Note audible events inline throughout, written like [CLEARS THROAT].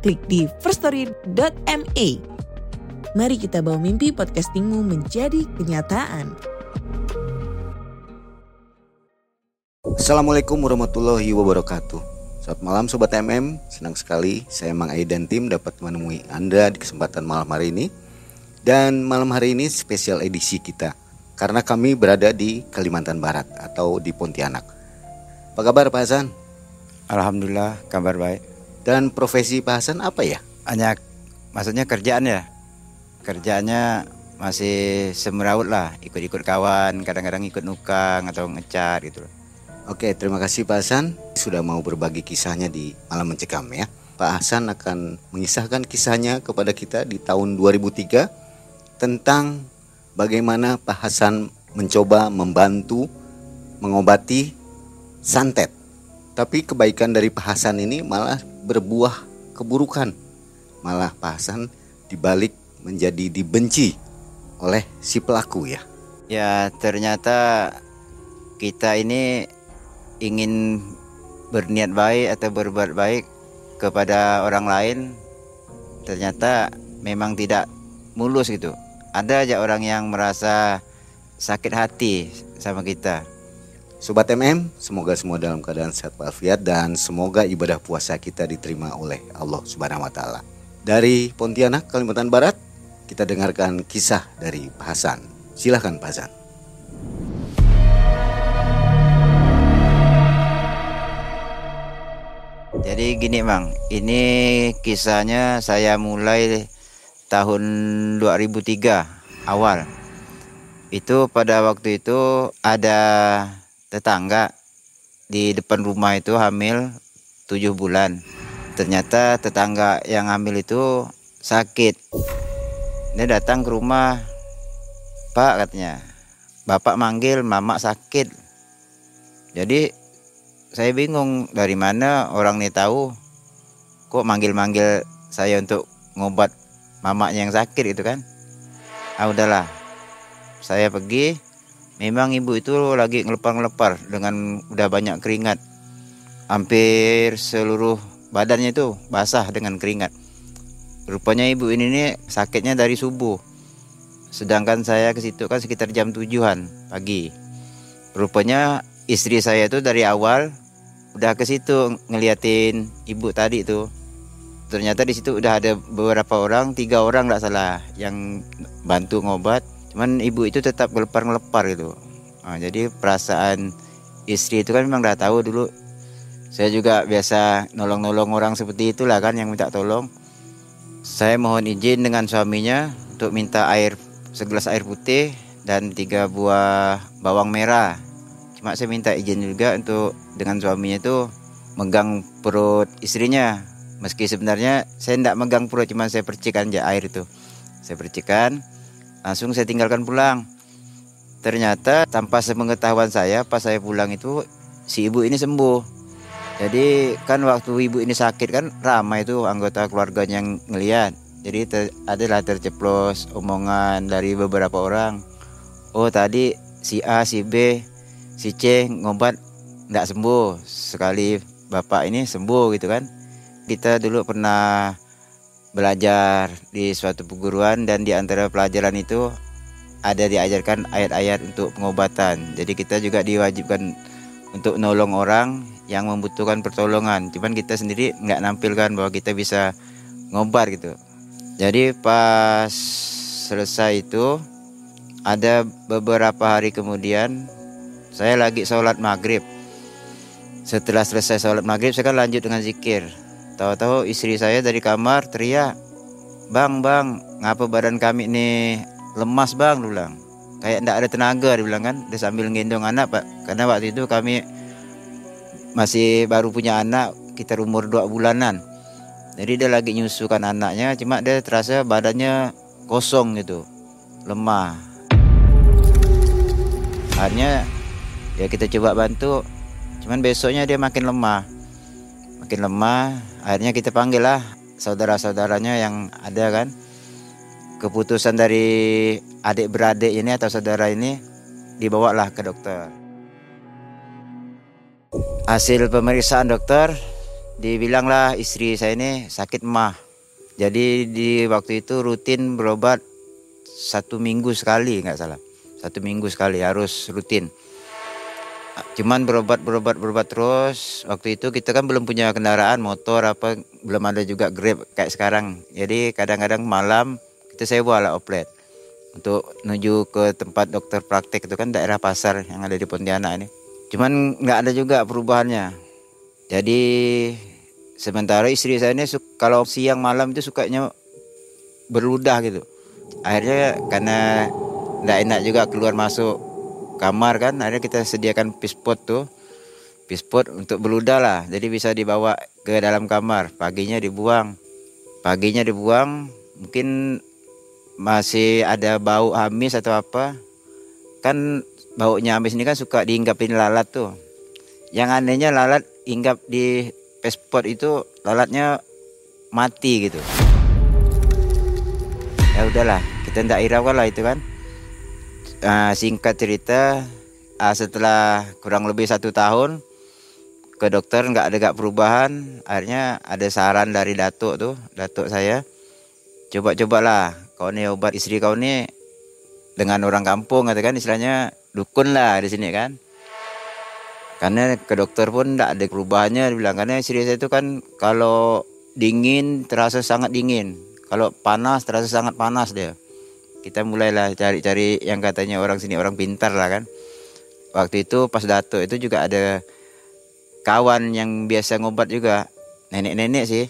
klik di firststory.me. Mari kita bawa mimpi podcastingmu menjadi kenyataan. Assalamualaikum warahmatullahi wabarakatuh. Selamat malam Sobat MM, senang sekali saya Mang Ai dan tim dapat menemui Anda di kesempatan malam hari ini. Dan malam hari ini spesial edisi kita, karena kami berada di Kalimantan Barat atau di Pontianak. Apa kabar Pak Hasan? Alhamdulillah kabar baik. Dan profesi Pak Hasan apa ya? Hanya maksudnya kerjaan ya. Kerjaannya masih semeraut lah, ikut-ikut kawan, kadang-kadang ikut nukang atau ngecat gitu. Oke, terima kasih Pak Hasan sudah mau berbagi kisahnya di Malam Mencekam ya. Pak Hasan akan mengisahkan kisahnya kepada kita di tahun 2003 tentang bagaimana Pak Hasan mencoba membantu mengobati santet. Tapi kebaikan dari Pak Hasan ini malah berbuah keburukan. Malah Pak Hasan dibalik menjadi dibenci oleh si pelaku ya. Ya ternyata kita ini ingin berniat baik atau berbuat baik kepada orang lain ternyata memang tidak mulus gitu. Ada aja orang yang merasa sakit hati sama kita. Sobat MM, semoga semua dalam keadaan sehat walafiat dan semoga ibadah puasa kita diterima oleh Allah Subhanahu wa taala. Dari Pontianak, Kalimantan Barat, kita dengarkan kisah dari Pak Hasan. Silahkan Pak Hasan. Jadi gini Bang, ini kisahnya saya mulai tahun 2003 awal. Itu pada waktu itu ada tetangga di depan rumah itu hamil 7 bulan. Ternyata tetangga yang hamil itu sakit. Dia datang ke rumah, Pak katanya, Bapak manggil mama sakit. Jadi saya bingung dari mana orang ini tahu kok manggil-manggil saya untuk ngobat mamanya yang sakit itu kan ah udahlah saya pergi memang ibu itu lagi ngelepar-ngelepar dengan udah banyak keringat. Hampir seluruh badannya itu basah dengan keringat. Rupanya ibu ini nih sakitnya dari subuh. Sedangkan saya ke situ kan sekitar jam tujuan pagi. Rupanya istri saya itu dari awal udah ke situ ngeliatin ibu tadi tuh ternyata di situ udah ada beberapa orang tiga orang nggak salah yang bantu ngobat cuman ibu itu tetap ngelepar ngelepar gitu. Nah, jadi perasaan istri itu kan memang udah tahu dulu. Saya juga biasa nolong-nolong orang seperti itulah kan yang minta tolong. Saya mohon izin dengan suaminya untuk minta air segelas air putih dan tiga buah bawang merah. Cuma saya minta izin juga untuk dengan suaminya itu megang perut istrinya. Meski sebenarnya saya tidak megang perut cuma saya percikan aja air itu. Saya percikan langsung saya tinggalkan pulang. Ternyata tanpa sepengetahuan saya pas saya pulang itu si ibu ini sembuh. Jadi kan waktu ibu ini sakit kan ramai itu anggota keluarganya yang ngeliat. Jadi ter, adalah terceplos omongan dari beberapa orang. Oh tadi si A si B si C ngobat tidak sembuh. Sekali bapak ini sembuh gitu kan. Kita dulu pernah belajar di suatu perguruan dan di antara pelajaran itu ada diajarkan ayat-ayat untuk pengobatan. Jadi kita juga diwajibkan untuk nolong orang yang membutuhkan pertolongan. Cuman kita sendiri nggak nampilkan bahwa kita bisa ngobat gitu. Jadi pas selesai itu ada beberapa hari kemudian saya lagi sholat maghrib. Setelah selesai sholat maghrib saya kan lanjut dengan zikir tahu-tahu istri saya dari kamar teriak bang bang ngapa badan kami ini lemas bang? Bilang. Kayak tidak ada tenaga dia kan. Dia sambil ngendong anak pak. Karena waktu itu kami masih baru punya anak kita umur dua bulanan. Jadi dia lagi nyusukan anaknya, cuma dia terasa badannya kosong gitu, lemah. Akhirnya ya kita coba bantu, cuman besoknya dia makin lemah, makin lemah. Akhirnya kita panggil lah saudara-saudaranya yang ada kan. Keputusan dari adik beradik ini atau saudara ini dibawalah ke dokter. Hasil pemeriksaan dokter dibilanglah istri saya ini sakit mah. Jadi di waktu itu rutin berobat satu minggu sekali nggak salah. Satu minggu sekali harus rutin. Cuman berobat berobat berobat terus. Waktu itu kita kan belum punya kendaraan motor apa belum ada juga grab kayak sekarang. Jadi kadang-kadang malam kita sewa lah oplet untuk menuju ke tempat dokter praktek itu kan daerah pasar yang ada di Pontianak ini. Cuman nggak ada juga perubahannya. Jadi sementara istri saya ini kalau siang malam itu sukanya berludah gitu. Akhirnya karena nggak enak juga keluar masuk kamar kan, akhirnya kita sediakan pispot tuh. Pispot untuk berludah lah, jadi bisa dibawa ke dalam kamar. Paginya dibuang, paginya dibuang. Mungkin masih ada bau amis atau apa kan baunya amis ini kan suka diinggapin lalat tuh yang anehnya lalat inggap di pespot itu lalatnya mati gitu ya udahlah kita tidak hiraukan lah itu kan uh, singkat cerita uh, setelah kurang lebih satu tahun ke dokter nggak ada gak perubahan. Akhirnya ada saran dari datuk tuh datuk saya coba-cobalah kau nih obat istri kau nih dengan orang kampung kata kan istilahnya dukun lah di sini kan. Karena ke dokter pun tidak ada perubahannya bilang. Karena istri saya itu kan kalau dingin terasa sangat dingin. Kalau panas terasa sangat panas dia kita mulailah cari-cari yang katanya orang sini orang pintar lah kan waktu itu pas datuk itu juga ada kawan yang biasa ngobat juga nenek-nenek sih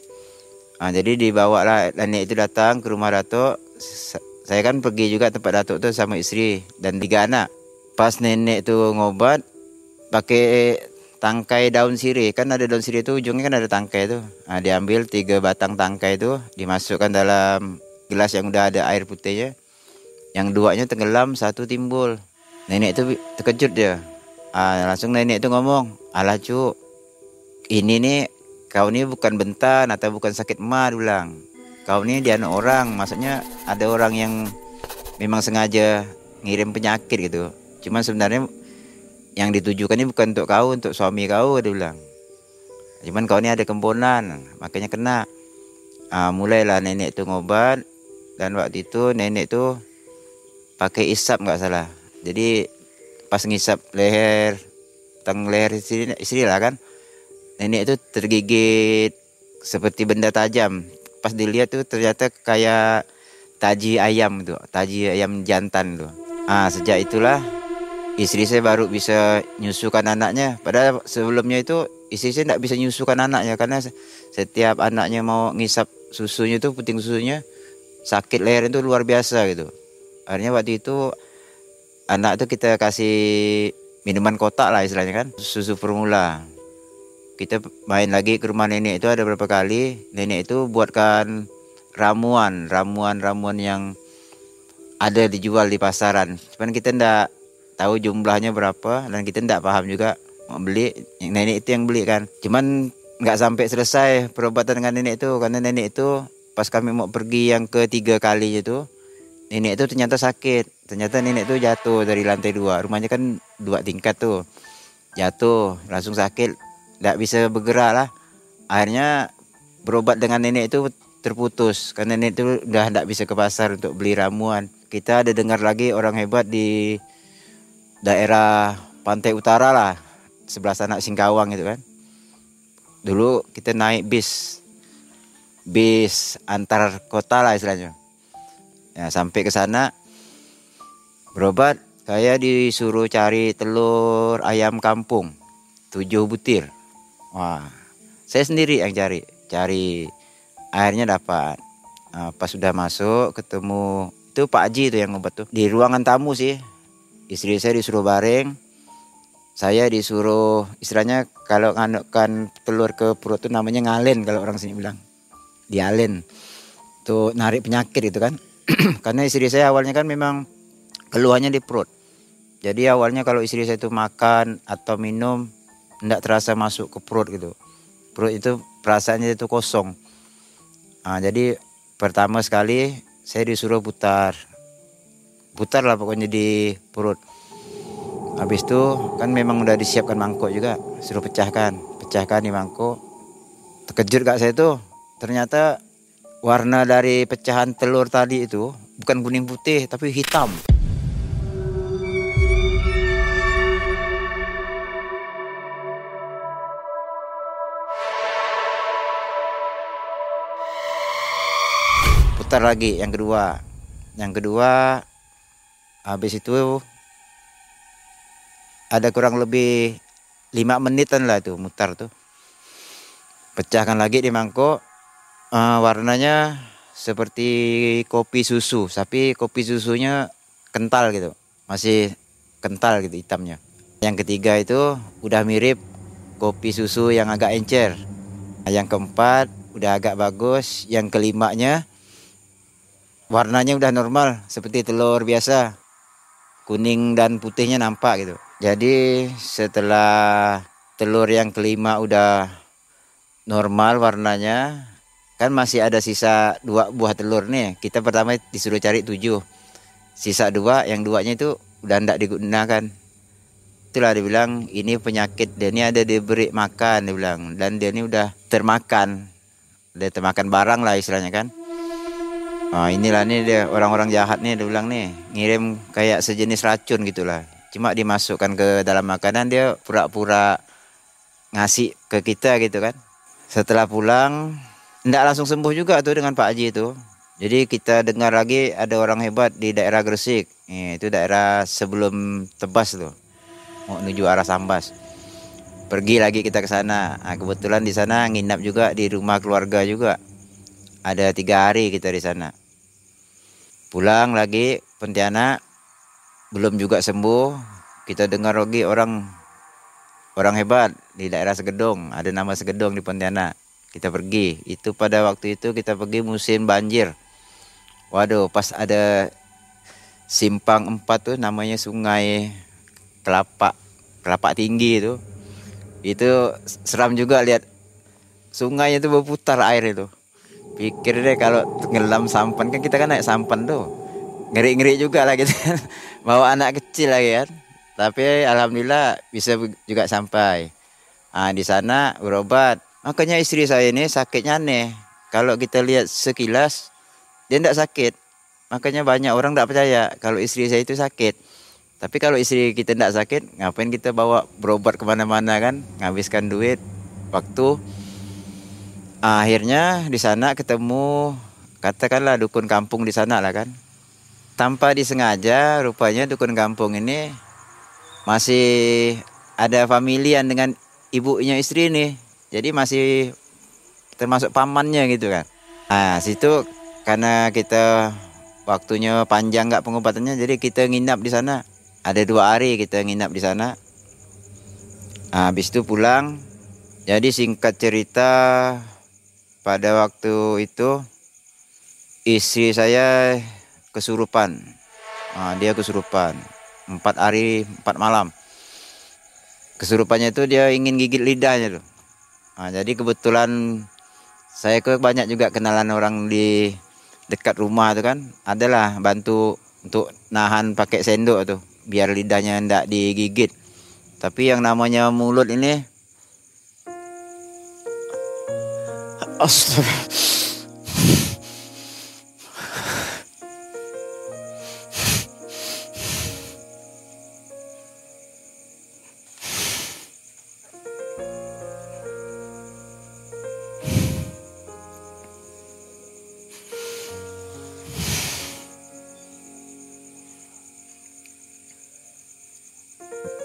nah, jadi dibawa lah nenek itu datang ke rumah datuk saya kan pergi juga tempat datuk tuh sama istri dan tiga anak. Pas nenek tuh ngobat pakai tangkai daun sirih kan ada daun sirih itu ujungnya kan ada tangkai itu. Nah, diambil tiga batang tangkai itu dimasukkan dalam gelas yang udah ada air putihnya. Yang duanya tenggelam, satu timbul. Nenek itu terkejut dia. Ah, langsung nenek itu ngomong, "Alah, Cuk. Ini nih kau ini bukan bentan atau bukan sakit mah," bilang kau ini dia orang maksudnya ada orang yang memang sengaja ngirim penyakit gitu cuman sebenarnya yang ditujukan ini bukan untuk kau untuk suami kau dia bilang cuman kau ini ada kemponan makanya kena ah, mulailah nenek itu ngobat dan waktu itu nenek itu pakai isap nggak salah jadi pas ngisap leher tang leher istri, lah kan nenek itu tergigit seperti benda tajam pas dilihat tuh ternyata kayak taji ayam tuh, taji ayam jantan tuh. Ah, sejak itulah istri saya baru bisa nyusukan anaknya. Padahal sebelumnya itu istri saya tidak bisa nyusukan anaknya karena setiap anaknya mau ngisap susunya itu puting susunya sakit leher itu luar biasa gitu. Akhirnya waktu itu anak itu kita kasih minuman kotak lah istilahnya kan, susu formula. Kita main lagi ke rumah nenek itu ada berapa kali nenek itu buatkan ramuan ramuan ramuan yang ada dijual di pasaran. Cuman kita ndak tahu jumlahnya berapa dan kita ndak paham juga mau beli nenek itu yang beli kan. Cuman nggak sampai selesai perobatan dengan nenek itu karena nenek itu pas kami mau pergi yang ketiga kali itu nenek itu ternyata sakit ternyata nenek itu jatuh dari lantai dua rumahnya kan dua tingkat tuh jatuh langsung sakit tidak bisa bergerak lah. Akhirnya berobat dengan nenek itu terputus karena nenek itu udah tidak bisa ke pasar untuk beli ramuan. Kita ada dengar lagi orang hebat di daerah pantai utara lah, sebelah sana Singkawang itu kan. Dulu kita naik bis, bis antar kota lah istilahnya. Ya, sampai ke sana berobat, saya disuruh cari telur ayam kampung, tujuh butir. Wah, saya sendiri yang cari, cari akhirnya dapat. Nah, pas sudah masuk ketemu itu Pak Haji itu yang ngobat tuh di ruangan tamu sih. Istri saya disuruh bareng, saya disuruh istilahnya kalau nganukkan telur ke perut tuh namanya ngalen kalau orang sini bilang. dialin tuh narik penyakit itu kan [CLEARS THROAT] karena istri saya awalnya kan memang keluhannya di perut. Jadi awalnya kalau istri saya itu makan atau minum tidak terasa masuk ke perut gitu. Perut itu perasaannya itu kosong. Nah, jadi pertama sekali saya disuruh putar. Putar lah pokoknya di perut. Habis itu kan memang udah disiapkan mangkok juga suruh pecahkan. Pecahkan di mangkok. Terkejut gak saya tuh. Ternyata warna dari pecahan telur tadi itu bukan kuning putih tapi hitam. Putar lagi yang kedua. Yang kedua habis itu ada kurang lebih lima menitan lah tuh mutar tuh. Pecahkan lagi di mangkok uh, warnanya seperti kopi susu, tapi kopi susunya kental gitu, masih kental gitu hitamnya. Yang ketiga itu udah mirip kopi susu yang agak encer. Yang keempat udah agak bagus. Yang kelimanya warnanya udah normal seperti telur biasa. Kuning dan putihnya nampak gitu. Jadi setelah telur yang kelima udah normal warnanya, kan masih ada sisa dua buah telur nih. Kita pertama disuruh cari tujuh. Sisa dua yang duanya itu udah tidak digunakan. Itulah dia bilang ini penyakit dia ini ada diberi makan dia bilang. Dan dia ini udah termakan. Dia termakan barang lah istilahnya kan. Oh, inilah nih dia orang-orang jahat nih dia bilang nih ngirim kayak sejenis racun gitulah. Cuma dimasukkan ke dalam makanan dia pura-pura ngasih ke kita gitu kan. Setelah pulang tidak langsung sembuh juga tuh dengan Pak Haji itu. Jadi kita dengar lagi ada orang hebat di daerah Gresik. Eh, itu daerah sebelum Tebas tuh. Mau menuju arah Sambas. Pergi lagi kita ke sana. Nah, kebetulan di sana nginap juga di rumah keluarga juga. Ada tiga hari kita di sana. Pulang lagi Pontianak belum juga sembuh. Kita dengar lagi orang orang hebat di daerah Segedong. Ada nama Segedong di Pontianak kita pergi. Itu pada waktu itu kita pergi musim banjir. Waduh pas ada simpang empat tuh namanya sungai kelapa kelapa tinggi itu. Itu seram juga lihat sungai itu berputar air itu. Pikir deh kalau tenggelam sampan kan kita kan naik sampan tuh. Ngeri ngeri juga lah gitu. [LAUGHS] Bawa anak kecil lagi kan. Tapi alhamdulillah bisa juga sampai. Nah, di sana berobat Makanya istri saya ini sakitnya aneh. Kalau kita lihat sekilas, dia tidak sakit. Makanya banyak orang tidak percaya kalau istri saya itu sakit. Tapi kalau istri kita tidak sakit, ngapain kita bawa berobat ke mana-mana kan? Ngabiskan duit, waktu. Akhirnya di sana ketemu, katakanlah dukun kampung di sana lah kan. Tanpa disengaja, rupanya dukun kampung ini masih ada familian dengan ibunya istri ini jadi masih termasuk pamannya gitu kan. Nah situ karena kita waktunya panjang nggak pengobatannya jadi kita nginap di sana. Ada dua hari kita nginap di sana. Nah, habis itu pulang. Jadi singkat cerita pada waktu itu istri saya kesurupan. Nah, dia kesurupan. Empat hari empat malam. Kesurupannya itu dia ingin gigit lidahnya loh Nah, jadi kebetulan saya ke banyak juga kenalan orang di dekat rumah tuh kan. Adalah bantu untuk nahan pakai sendok tuh biar lidahnya tidak digigit. Tapi yang namanya mulut ini Astaga.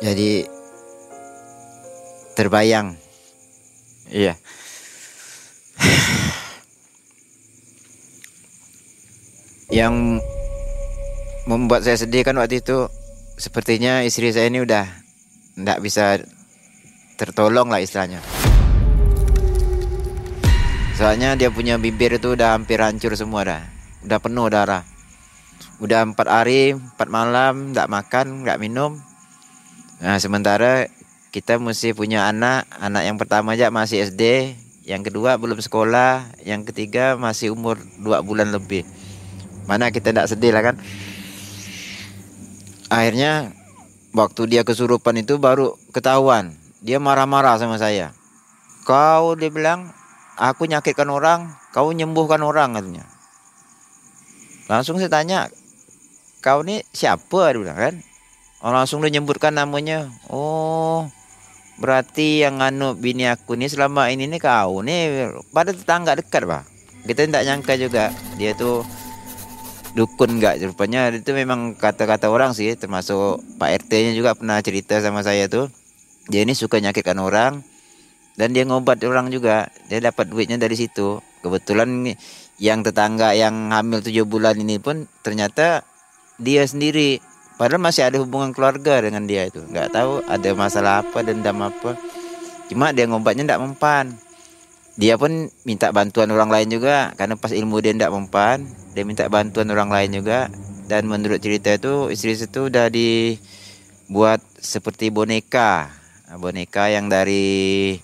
Jadi terbayang iya [SIGHS] yang membuat saya sedih kan waktu itu sepertinya istri saya ini udah tidak bisa tertolong lah istilahnya Soalnya dia punya bibir itu udah hampir hancur semua dah. Udah penuh darah. Udah empat hari, empat malam, nggak makan, nggak minum. Nah sementara kita mesti punya anak. Anak yang pertama aja masih SD, yang kedua belum sekolah, yang ketiga masih umur dua bulan lebih. Mana kita tidak sedih lah kan? Akhirnya waktu dia kesurupan itu baru ketahuan. Dia marah-marah sama saya. Kau dia bilang aku nyakitkan orang, kau nyembuhkan orang katanya. Langsung saya tanya, kau ini siapa dia bilang kan? Oh, langsung dia nyebutkan namanya. Oh, berarti yang anu bini aku ini selama ini nih kau nih pada tetangga dekat pak. Kita tidak nyangka juga. Dia tuh dukun enggak rupanya. Itu memang kata-kata orang sih termasuk Pak RT-nya juga pernah cerita sama saya tuh dia ini suka nyakitkan orang dan dia ngobat orang juga. Dia dapat duitnya dari situ. Kebetulan yang tetangga yang hamil tujuh bulan ini pun ternyata dia sendiri padahal masih ada hubungan keluarga dengan dia itu. Nggak tahu ada masalah apa dendam apa. Cuma dia ngobatnya tidak mempan. Dia pun minta bantuan orang lain juga. Karena pas ilmu dia tidak mempan dia minta bantuan orang lain juga. Dan menurut cerita itu istri itu udah dibuat seperti boneka. Boneka yang dari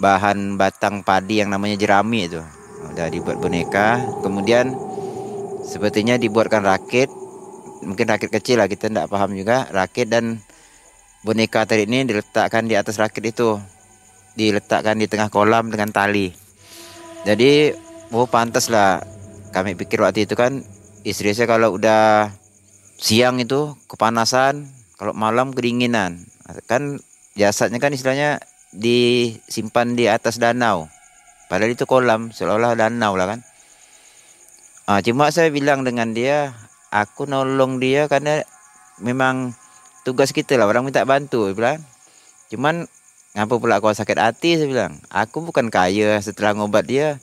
bahan batang padi yang namanya jerami itu. Udah dibuat boneka. Kemudian sepertinya dibuatkan rakit mungkin rakit kecil lah kita tidak paham juga. Rakit dan boneka tadi ini diletakkan di atas rakit itu. Diletakkan di tengah kolam dengan tali. Jadi oh pantas lah. Kami pikir waktu itu kan istri saya kalau udah siang itu kepanasan kalau malam kedinginan. Kan jasadnya kan istilahnya disimpan di atas danau. Padahal itu kolam, seolah-olah danau lah kan. Ah, cuma saya bilang dengan dia, aku nolong dia karena memang tugas kita lah orang minta bantu, saya bilang. Cuman ngapa pula kau sakit hati saya bilang. Aku bukan kaya setelah ngobat dia.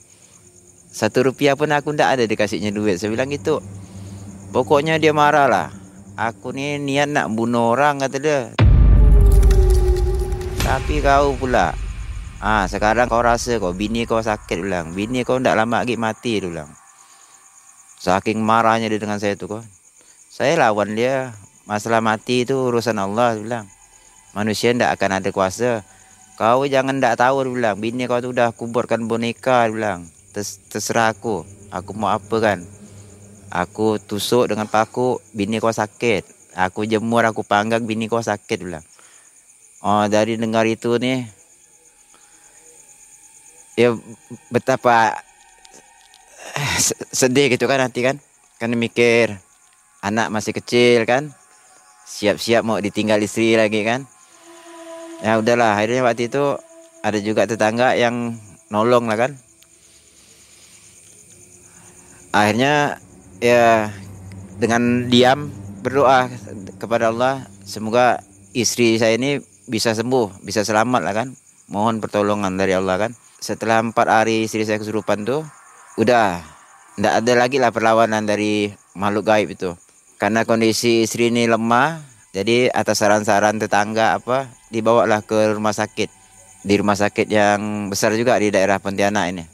Satu rupiah pun aku ndak ada dikasihnya duit. Saya bilang gitu. Pokoknya dia marah lah. Aku ni niat nak bunuh orang kata dia. Tapi kau pula Ah, sekarang kau rasa kau bini kau sakit bilang. Bini kau ndak lama lagi mati dia bilang. Saking marahnya dia dengan saya tu kau. Saya lawan dia. Masalah mati itu urusan Allah dia bilang. Manusia ndak akan ada kuasa. Kau jangan ndak tahu dia bilang. Bini kau tu dah kuburkan boneka dia bilang. Terserah aku. Aku mau apa kan? Aku tusuk dengan paku, bini kau sakit. Aku jemur, aku panggang, bini kau sakit bilang. Oh, dari dengar itu nih ya betapa sedih gitu kan nanti kan kan mikir anak masih kecil kan siap-siap mau ditinggal istri lagi kan ya udahlah akhirnya waktu itu ada juga tetangga yang nolong lah kan akhirnya ya dengan diam berdoa kepada Allah semoga istri saya ini bisa sembuh, bisa selamat lah kan. Mohon pertolongan dari Allah kan. Setelah empat hari istri saya kesurupan tuh, udah tidak ada lagi lah perlawanan dari makhluk gaib itu. Karena kondisi istri ini lemah, jadi atas saran-saran tetangga apa, dibawalah ke rumah sakit. Di rumah sakit yang besar juga di daerah Pontianak ini.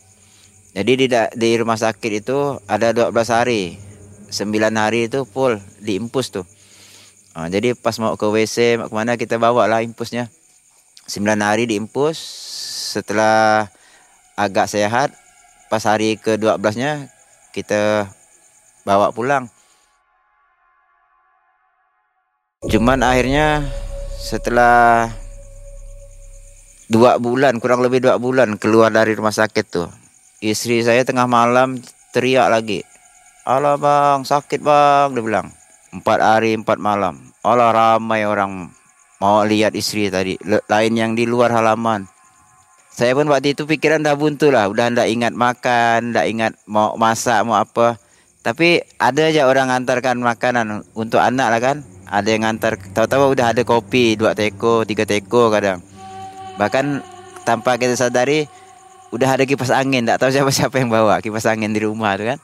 Jadi di, di rumah sakit itu ada 12 hari. 9 hari itu full diimpus tuh. Ha, jadi pas mau ke WC mau ke mana kita bawa lah impusnya. 9 hari diimpus. Setelah agak sehat, pas hari ke-12-nya kita bawa pulang. Cuman akhirnya setelah dua bulan kurang lebih dua bulan keluar dari rumah sakit tuh istri saya tengah malam teriak lagi Alah bang sakit bang dia bilang. Empat hari empat malam. Allah ramai orang mau lihat istri tadi lain yang di luar halaman saya pun waktu itu pikiran dah buntu lah. Udah ndak ingat makan ndak ingat mau masak mau apa. Tapi ada aja orang antarkan makanan untuk anak lah kan. Ada yang antar tahu-tahu udah ada kopi dua teko tiga teko kadang. Bahkan tanpa kita sadari udah ada kipas angin. Ndak tahu [LAUGHS] siapa siapa yang bawa kipas angin di rumah tuh kan.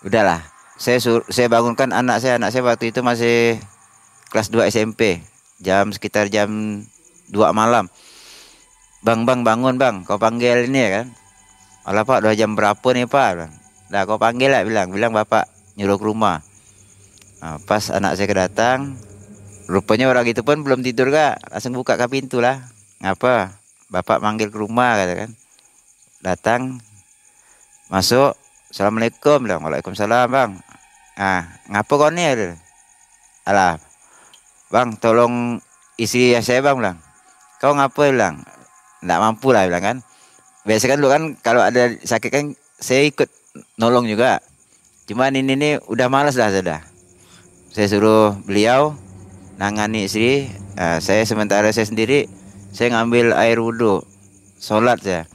Udahlah saya sur saya bangunkan anak saya. Anak saya waktu itu masih kelas 2 SMP jam sekitar jam 2 malam bang bang bangun bang. Kau panggil ini ya kan? Alah pak udah jam berapa nih pak. Dah kau panggil lah bilang. Bilang bapak nyuruh ke rumah. Nah, Pas anak saya kedatang Rupanya orang itu pun belum tidur kak. Langsung buka ke pintu lah. Ngapa? Bapak manggil ke rumah kata kan. Datang. Masuk. Assalamualaikum bilang. Waalaikumsalam bang. Ah, ngapa kau ni Alah Bang tolong istri saya bang bilang. Kau ngapa bilang Nggak mampu lah bilang kan biasa kan dulu kan kalau ada sakit kan saya ikut nolong juga. Cuman ini nih udah malas dah sudah. Saya suruh beliau nangani istri. Nah, saya sementara saya sendiri saya ngambil air wudhu, sholat ya.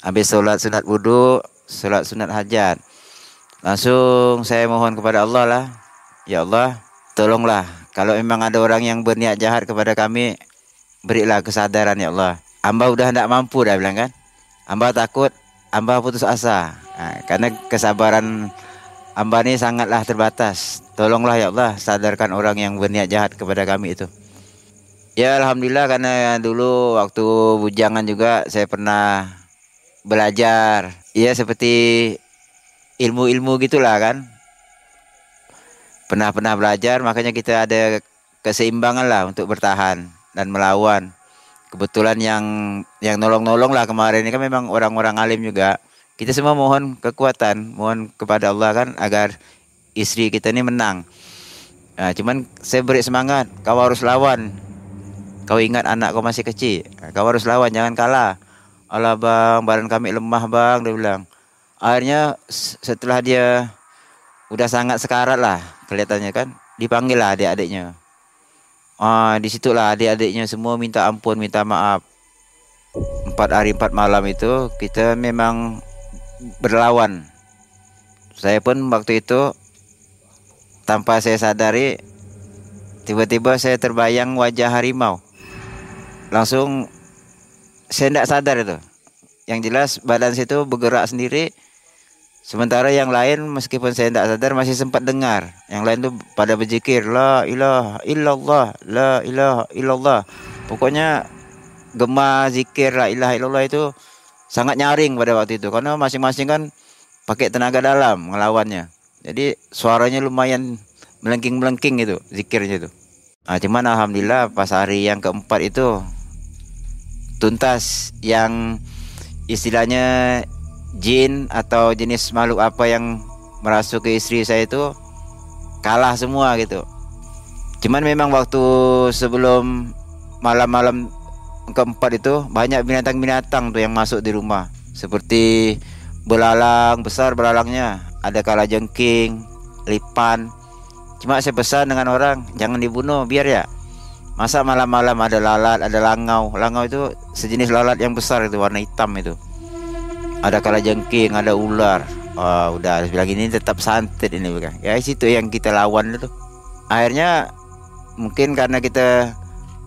Habis sholat sunat wudhu, sholat sunat hajat. Langsung saya mohon kepada Allah lah. Ya Allah, tolonglah. Kalau memang ada orang yang berniat jahat kepada kami, berilah kesadaran ya Allah. Amba udah tidak mampu dah bilang kan. Amba takut, amba putus asa. Nah, karena kesabaran amba ini sangatlah terbatas. Tolonglah ya Allah, sadarkan orang yang berniat jahat kepada kami itu. Ya Alhamdulillah karena dulu waktu bujangan juga saya pernah belajar. Ya seperti ilmu-ilmu gitulah kan. Pernah-pernah belajar makanya kita ada keseimbangan lah untuk bertahan dan melawan kebetulan yang yang nolong-nolong lah kemarin ini kan memang orang-orang alim juga. Kita semua mohon kekuatan, mohon kepada Allah kan agar istri kita ini menang. Nah, cuman saya beri semangat, kau harus lawan. Kau ingat anak kau masih kecil, kau harus lawan, jangan kalah. Allah bang, badan kami lemah bang, dia bilang. Akhirnya setelah dia udah sangat sekarat lah kelihatannya kan, dipanggil lah adik-adiknya. Ah, di situlah adik-adiknya semua minta ampun, minta maaf. Empat hari empat malam itu kita memang berlawan. Saya pun waktu itu tanpa saya sadari tiba-tiba saya terbayang wajah harimau. Langsung saya tidak sadar itu. Yang jelas badan situ bergerak sendiri Sementara yang lain meskipun saya tidak sadar masih sempat dengar. Yang lain tuh pada berzikir la ilaha illallah, la ilaha illallah. Pokoknya gema zikir la ilaha illallah itu sangat nyaring pada waktu itu karena masing-masing kan pakai tenaga dalam ngelawannya. Jadi suaranya lumayan melengking-melengking itu zikirnya itu. Nah, cuman alhamdulillah pas hari yang keempat itu tuntas yang istilahnya jin atau jenis makhluk apa yang merasuk ke istri saya itu kalah semua gitu. Cuman memang waktu sebelum malam-malam keempat itu banyak binatang-binatang tuh yang masuk di rumah. Seperti belalang besar belalangnya ada kala jengking lipan. Cuma saya pesan dengan orang jangan dibunuh biar ya. Masa malam-malam ada lalat ada langau. Langau itu sejenis lalat yang besar itu warna hitam itu ada kala jengking, ada ular. Oh, udah bilang ini tetap santet ini bukan. Ya situ yang kita lawan itu. Akhirnya mungkin karena kita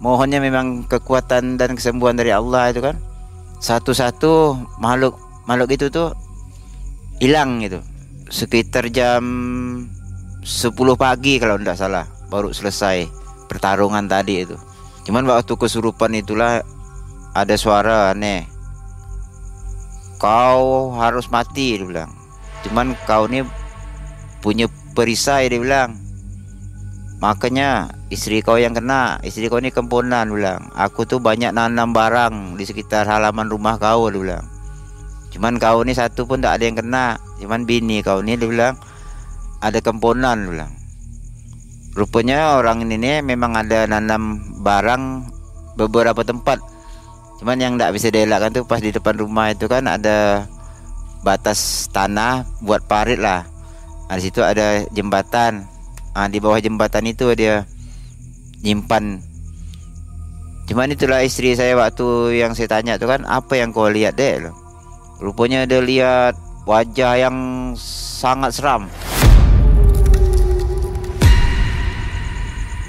mohonnya memang kekuatan dan kesembuhan dari Allah itu kan. Satu-satu makhluk makhluk itu tuh hilang gitu. Sekitar jam 10 pagi kalau tidak salah baru selesai pertarungan tadi itu. Cuman waktu kesurupan itulah ada suara aneh kau harus mati dia bilang. Cuman kau ni punya perisai dia bilang. Makanya istri kau yang kena istri kau ni kempunan bilang. Aku tuh banyak nanam barang di sekitar halaman rumah kau dia bilang. Cuman kau ni satu pun tak ada yang kena. Cuman bini kau ni dia bilang ada kempunan dia bilang. Rupanya orang ini memang ada nanam barang beberapa tempat Cuman yang tidak bisa dielakkan tuh pas di depan rumah itu kan ada batas tanah buat parit lah. Nah, di situ ada jembatan. Nah, di bawah jembatan itu dia nyimpan. Cuman itulah istri saya waktu yang saya tanya tuh kan apa yang kau lihat deh? Rupanya dia lihat wajah yang sangat seram.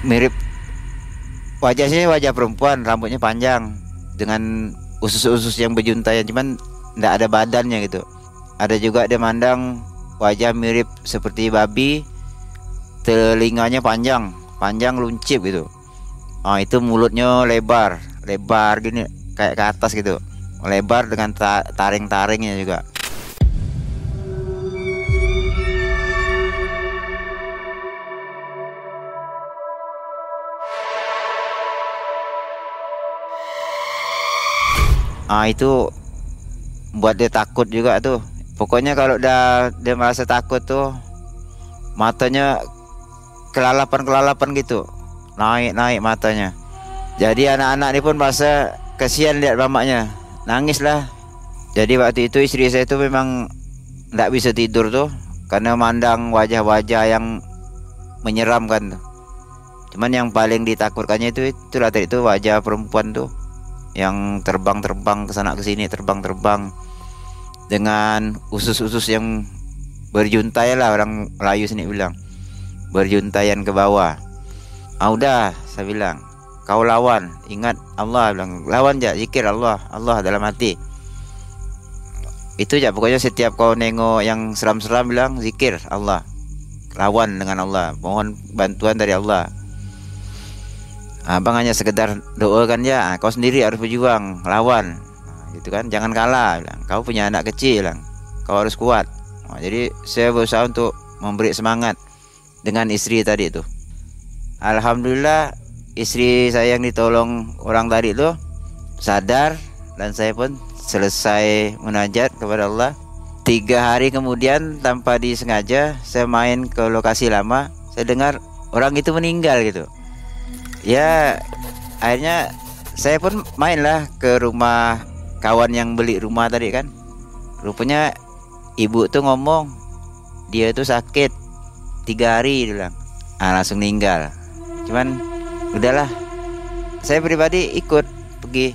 Mirip wajahnya wajah perempuan, rambutnya panjang dengan usus-usus yang berjuntayan cuman tidak ada badannya gitu. Ada juga dia mandang wajah mirip seperti babi telinganya panjang panjang luncip gitu. Ah itu mulutnya lebar lebar gini kayak ke atas gitu. Lebar dengan taring-taringnya juga. Ah itu buat dia takut juga tuh. Pokoknya kalau udah dia merasa takut tuh matanya kelalapan-kelalapan gitu. Naik-naik matanya. Jadi anak-anak ini pun merasa kasihan lihat mamanya. Nangis lah. Jadi waktu itu istri saya itu memang tidak bisa tidur tuh karena mandang wajah-wajah yang menyeramkan tuh. Cuman yang paling ditakutkannya itu itulah tadi itu wajah perempuan tuh yang terbang-terbang ke sana ke sini terbang-terbang dengan usus-usus yang berjuntai lah orang Melayu sini bilang. Berjuntaian ke bawah. Ah udah saya bilang kau lawan. Ingat Allah bilang lawan aja zikir Allah Allah dalam hati. Itu aja pokoknya setiap kau nengok yang seram-seram bilang zikir Allah. Lawan dengan Allah. Mohon bantuan dari Allah Abang hanya sekedar doakan ya, kau sendiri harus berjuang, lawan, nah, gitu kan, jangan kalah. Bilang. Kau punya anak kecil, bilang. kau harus kuat. Nah, jadi saya berusaha untuk memberi semangat dengan istri tadi itu. Alhamdulillah istri saya yang ditolong orang tadi itu sadar dan saya pun selesai munajat kepada Allah. Tiga hari kemudian tanpa disengaja saya main ke lokasi lama, saya dengar orang itu meninggal gitu ya akhirnya saya pun main lah ke rumah kawan yang beli rumah tadi kan. Rupanya ibu tuh ngomong dia tuh sakit tiga hari bilang. Ah, langsung meninggal. Cuman udahlah. Saya pribadi ikut pergi.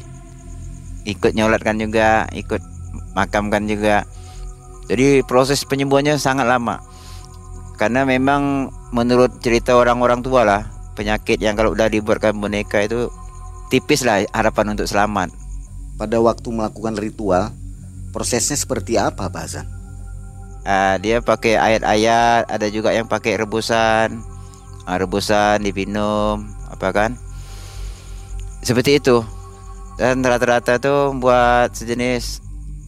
Ikut nyolatkan juga ikut makamkan juga. Jadi proses penyembuhannya sangat lama. Karena memang menurut cerita orang-orang tua lah penyakit yang kalau udah dibuatkan boneka itu tipis lah harapan untuk selamat. Pada waktu melakukan ritual, prosesnya seperti apa, Pak Hasan? Uh, dia pakai ayat-ayat, ada juga yang pakai rebusan, uh, rebusan diminum, apa kan? Seperti itu. Dan rata-rata tuh buat sejenis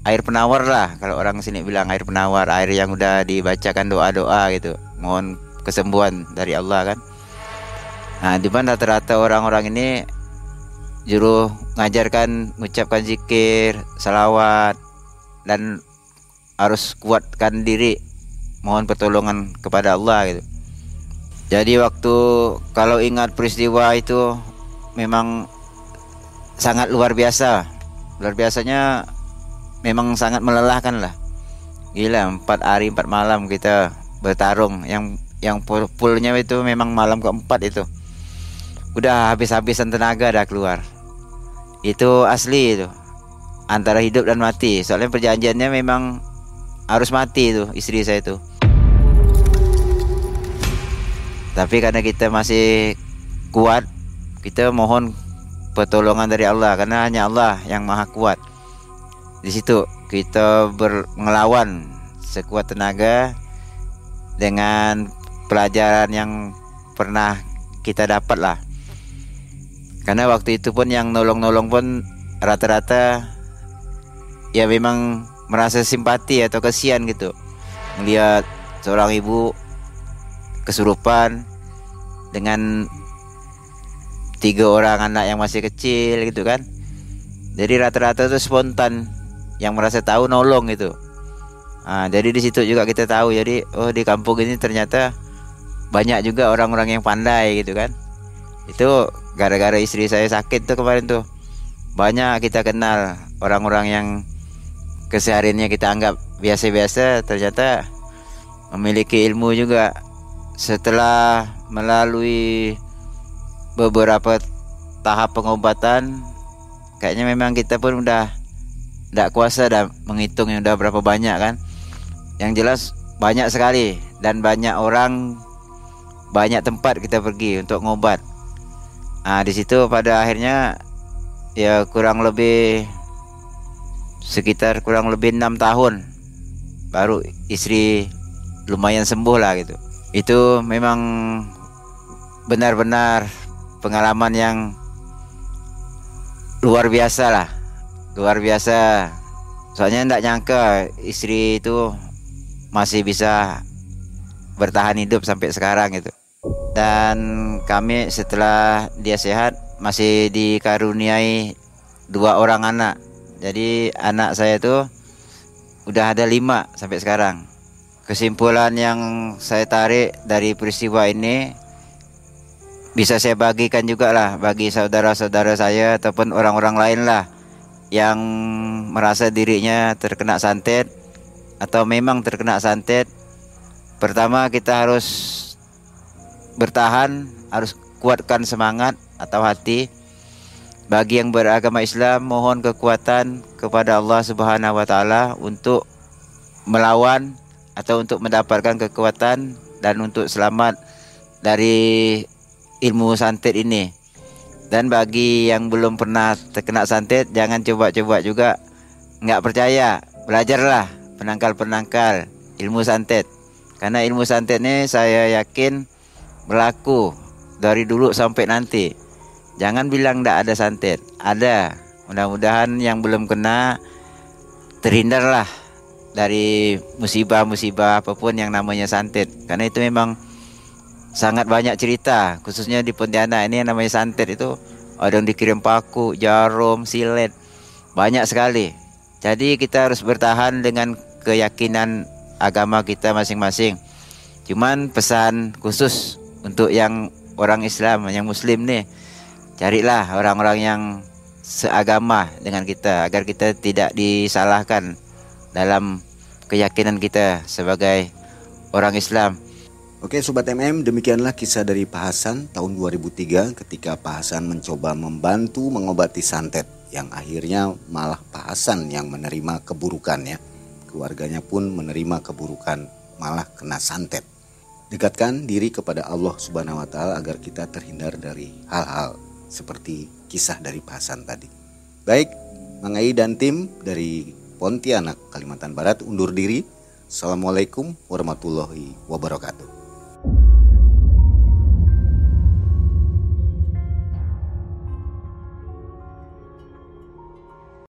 air penawar lah kalau orang sini bilang air penawar, air yang udah dibacakan doa-doa gitu. Mohon kesembuhan dari Allah kan. Nah, di mana rata-rata orang-orang ini juru ngajarkan mengucapkan zikir, salawat dan harus kuatkan diri mohon pertolongan kepada Allah gitu. Jadi waktu kalau ingat peristiwa itu memang sangat luar biasa. Luar biasanya memang sangat melelahkan lah. Gila, empat hari empat malam kita bertarung. Yang yang pulnya itu memang malam keempat itu udah habis-habisan tenaga dah keluar. Itu asli itu. Antara hidup dan mati. Soalnya perjanjiannya memang harus mati itu istri saya itu. Tapi karena kita masih kuat kita mohon pertolongan dari Allah. Karena hanya Allah yang maha kuat. Di situ kita berngelawan sekuat tenaga dengan pelajaran yang pernah kita dapat lah karena waktu itu pun yang nolong-nolong pun rata-rata ya memang merasa simpati atau kasihan gitu. Melihat seorang ibu kesurupan dengan tiga orang anak yang masih kecil gitu kan. Jadi rata-rata itu spontan yang merasa tahu nolong gitu. Nah, jadi di situ juga kita tahu jadi oh di kampung ini ternyata banyak juga orang-orang yang pandai gitu kan itu gara-gara istri saya sakit tuh kemarin tuh. Banyak kita kenal orang-orang yang kesehariannya kita anggap biasa-biasa ternyata memiliki ilmu juga. Setelah melalui beberapa tahap pengobatan kayaknya memang kita pun udah tidak kuasa dah menghitung yang udah berapa banyak kan. Yang jelas banyak sekali dan banyak orang banyak tempat kita pergi untuk ngobat Nah, di situ pada akhirnya ya kurang lebih sekitar kurang lebih enam tahun baru istri lumayan sembuh lah gitu. Itu memang benar-benar pengalaman yang luar biasa lah luar biasa. Soalnya tidak nyangka istri itu masih bisa bertahan hidup sampai sekarang gitu. Dan kami setelah dia sehat masih dikaruniai dua orang anak. Jadi anak saya itu udah ada lima sampai sekarang. Kesimpulan yang saya tarik dari peristiwa ini bisa saya bagikan juga lah bagi saudara-saudara saya ataupun orang-orang lain lah yang merasa dirinya terkena santet atau memang terkena santet. Pertama kita harus bertahan, harus kuatkan semangat atau hati. Bagi yang beragama Islam mohon kekuatan kepada Allah Subhanahu wa taala untuk melawan atau untuk mendapatkan kekuatan dan untuk selamat dari ilmu santet ini. Dan bagi yang belum pernah terkena santet jangan coba-coba juga nggak percaya, belajarlah penangkal-penangkal ilmu santet. Karena ilmu santet ini saya yakin berlaku dari dulu sampai nanti. Jangan bilang tidak ada santet, ada. Mudah-mudahan yang belum kena terhindarlah dari musibah-musibah apa pun yang namanya santet. Karena itu memang sangat banyak cerita, khususnya di Pontianak ini yang namanya santet itu ada yang dikirim paku, jarum, silet, banyak sekali. Jadi kita harus bertahan dengan keyakinan agama kita masing-masing. Cuman pesan khusus untuk yang orang Islam, yang Muslim nih, carilah orang-orang yang seagama dengan kita agar kita tidak disalahkan dalam keyakinan kita sebagai orang Islam. Oke Sobat MM, demikianlah kisah dari Pak Hasan tahun 2003 ketika Pak Hasan mencoba membantu mengobati santet yang akhirnya malah Pak Hasan yang menerima keburukannya. Keluarganya pun menerima keburukan malah kena santet. Dekatkan diri kepada Allah Subhanahu wa taala agar kita terhindar dari hal-hal seperti kisah dari Hasan tadi. Baik, Mangai dan tim dari Pontianak, Kalimantan Barat undur diri. Assalamualaikum warahmatullahi wabarakatuh.